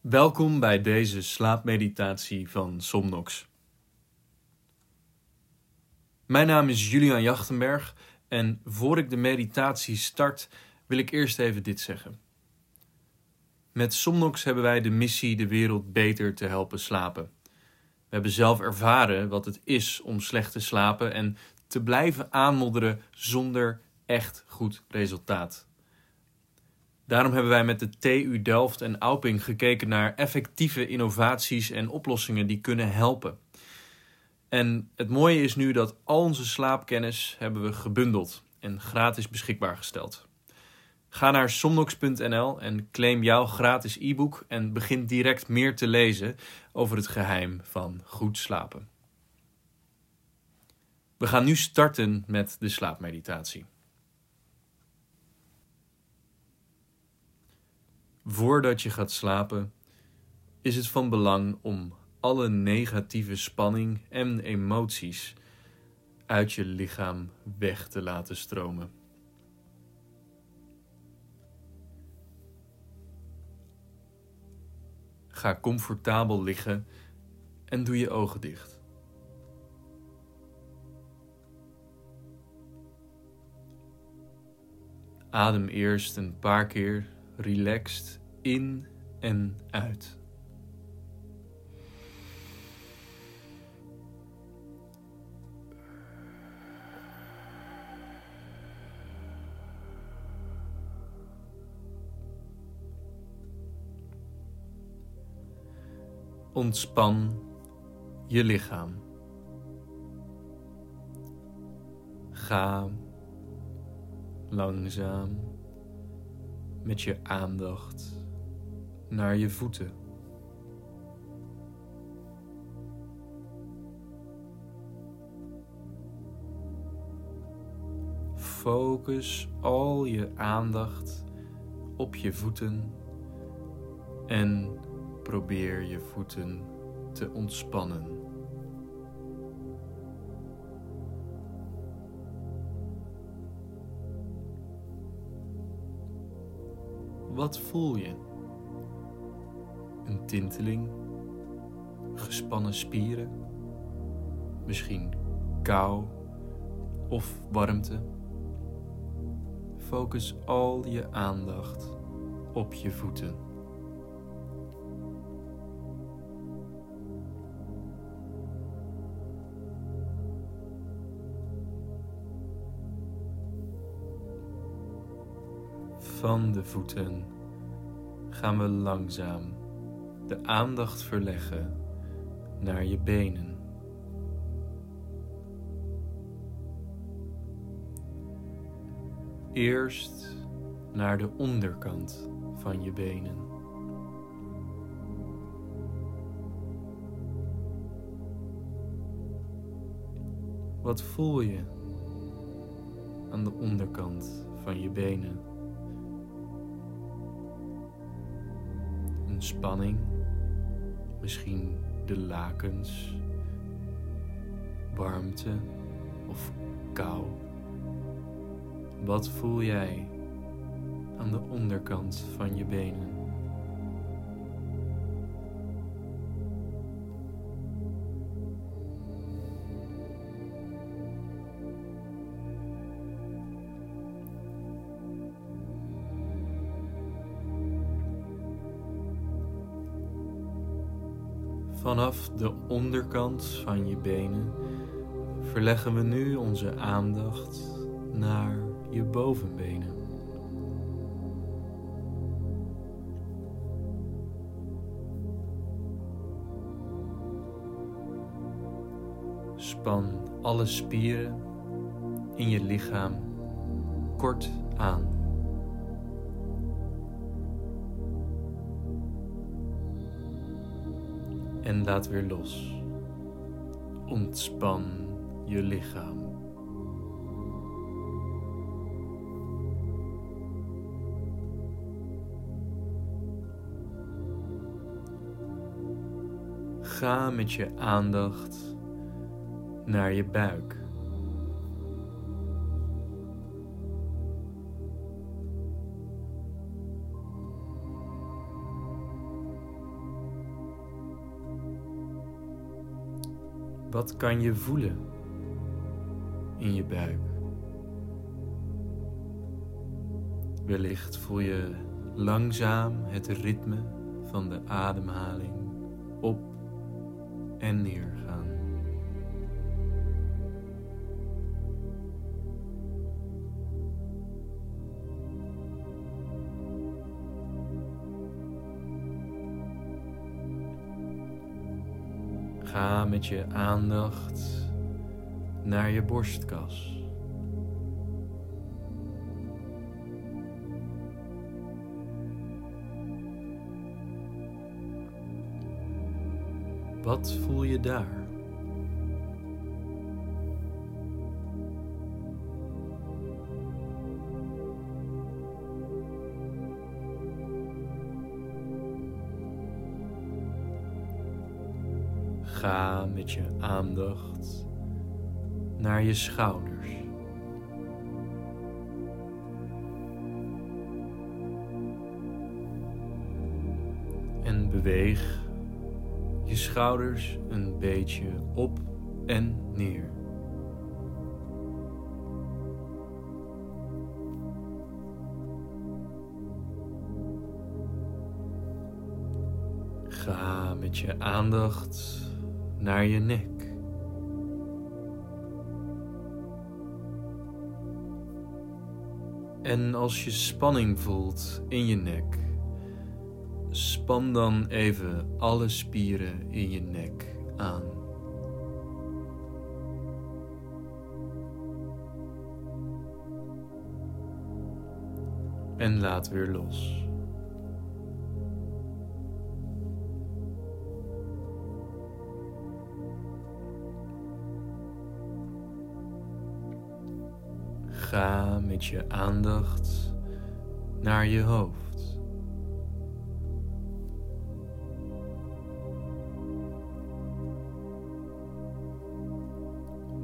Welkom bij deze slaapmeditatie van Somnox. Mijn naam is Julian Jachtenberg en voor ik de meditatie start wil ik eerst even dit zeggen. Met Somnox hebben wij de missie de wereld beter te helpen slapen. We hebben zelf ervaren wat het is om slecht te slapen en te blijven aanmodderen zonder echt goed resultaat. Daarom hebben wij met de TU Delft en Auping gekeken naar effectieve innovaties en oplossingen die kunnen helpen. En het mooie is nu dat al onze slaapkennis hebben we gebundeld en gratis beschikbaar gesteld. Ga naar somnox.nl en claim jouw gratis e-book en begin direct meer te lezen over het geheim van goed slapen. We gaan nu starten met de slaapmeditatie. Voordat je gaat slapen, is het van belang om alle negatieve spanning en emoties uit je lichaam weg te laten stromen. Ga comfortabel liggen en doe je ogen dicht. Adem eerst een paar keer relaxed in en uit. Ontspan je lichaam. Ga langzaam met je aandacht naar je voeten. Focus al je aandacht op je voeten en probeer je voeten te ontspannen. Wat voel je? Een tinteling? Gespannen spieren? Misschien kou of warmte? Focus al je aandacht op je voeten. Van de voeten gaan we langzaam de aandacht verleggen naar je benen. Eerst naar de onderkant van je benen. Wat voel je aan de onderkant van je benen? Spanning, misschien de lakens, warmte of kou. Wat voel jij aan de onderkant van je benen? Vanaf de onderkant van je benen verleggen we nu onze aandacht naar je bovenbenen. Span alle spieren in je lichaam kort aan. En laat weer los. Ontspan je lichaam. Ga met je aandacht naar je buik. Wat kan je voelen in je buik? Wellicht voel je langzaam het ritme van de ademhaling op en neer Ga met je aandacht naar je borstkas. Wat voel je daar? Ga met je aandacht naar je schouders. En beweeg je schouders een beetje op en neer. Ga met je aandacht naar je nek. En als je spanning voelt in je nek, span dan even alle spieren in je nek aan. En laat weer los. Met je aandacht naar je hoofd.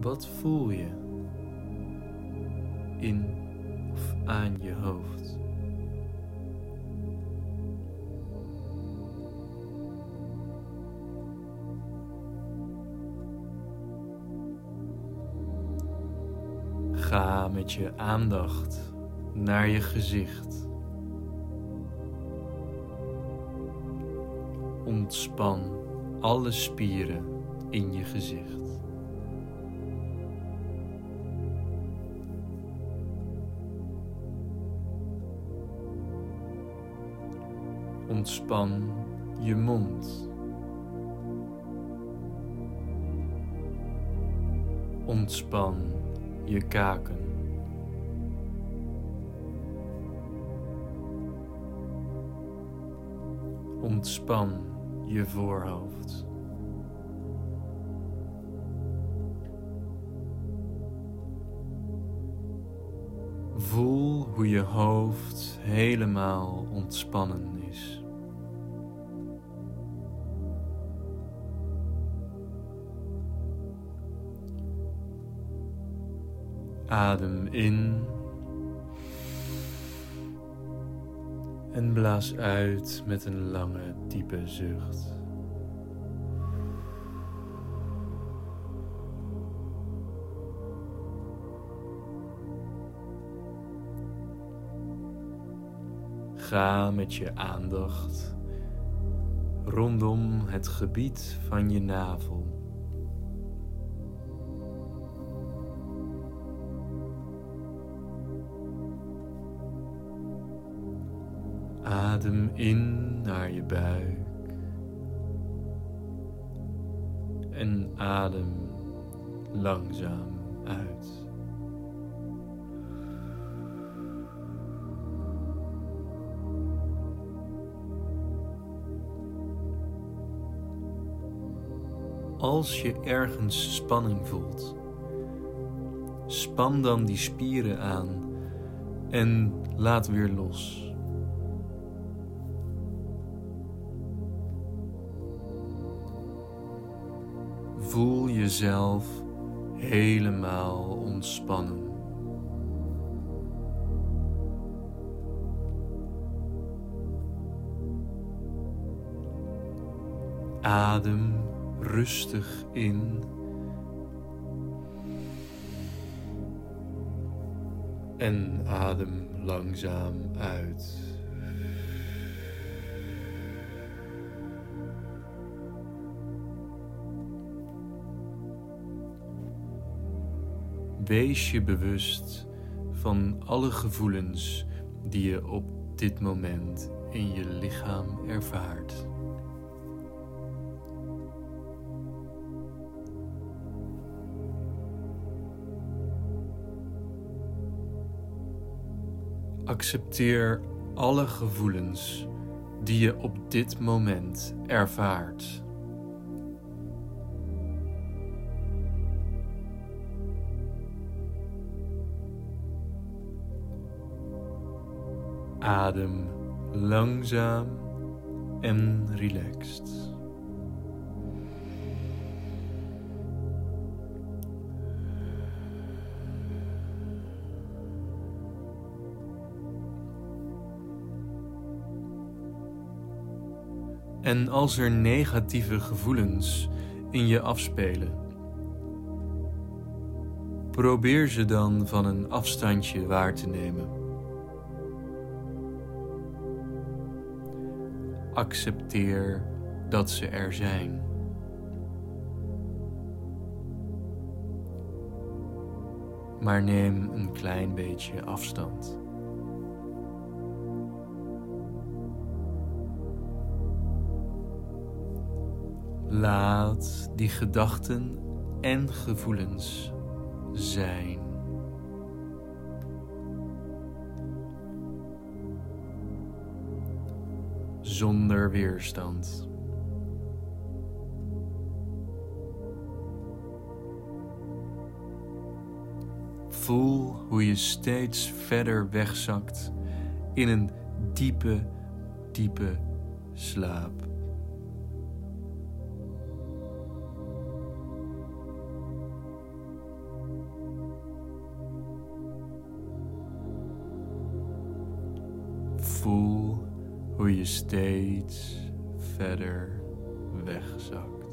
Wat voel je in of aan je hoofd? Met je aandacht naar je gezicht. Ontspan alle spieren in je gezicht. Ontspan je mond. Ontspan je kaken. Ontspan je voorhoofd. Voel hoe je hoofd helemaal ontspannen is. Adem in en blaas uit met een lange, diepe zucht. Ga met je aandacht rondom het gebied van je navel. Adem in naar je buik. En adem langzaam uit. Als je ergens spanning voelt, span dan die spieren aan en laat weer los. voel jezelf helemaal ontspannen. Adem rustig in. En adem langzaam uit. Wees je bewust van alle gevoelens die je op dit moment in je lichaam ervaart. Accepteer alle gevoelens die je op dit moment ervaart. Adem langzaam en relaxed. En als er negatieve gevoelens in je afspelen, probeer ze dan van een afstandje waar te nemen. Accepteer dat ze er zijn. Maar neem een klein beetje afstand. Laat die gedachten en gevoelens zijn. Zonder weerstand. Voel hoe je steeds verder wegzakt in een diepe, diepe slaap. Voel hoe je steeds verder wegzakt.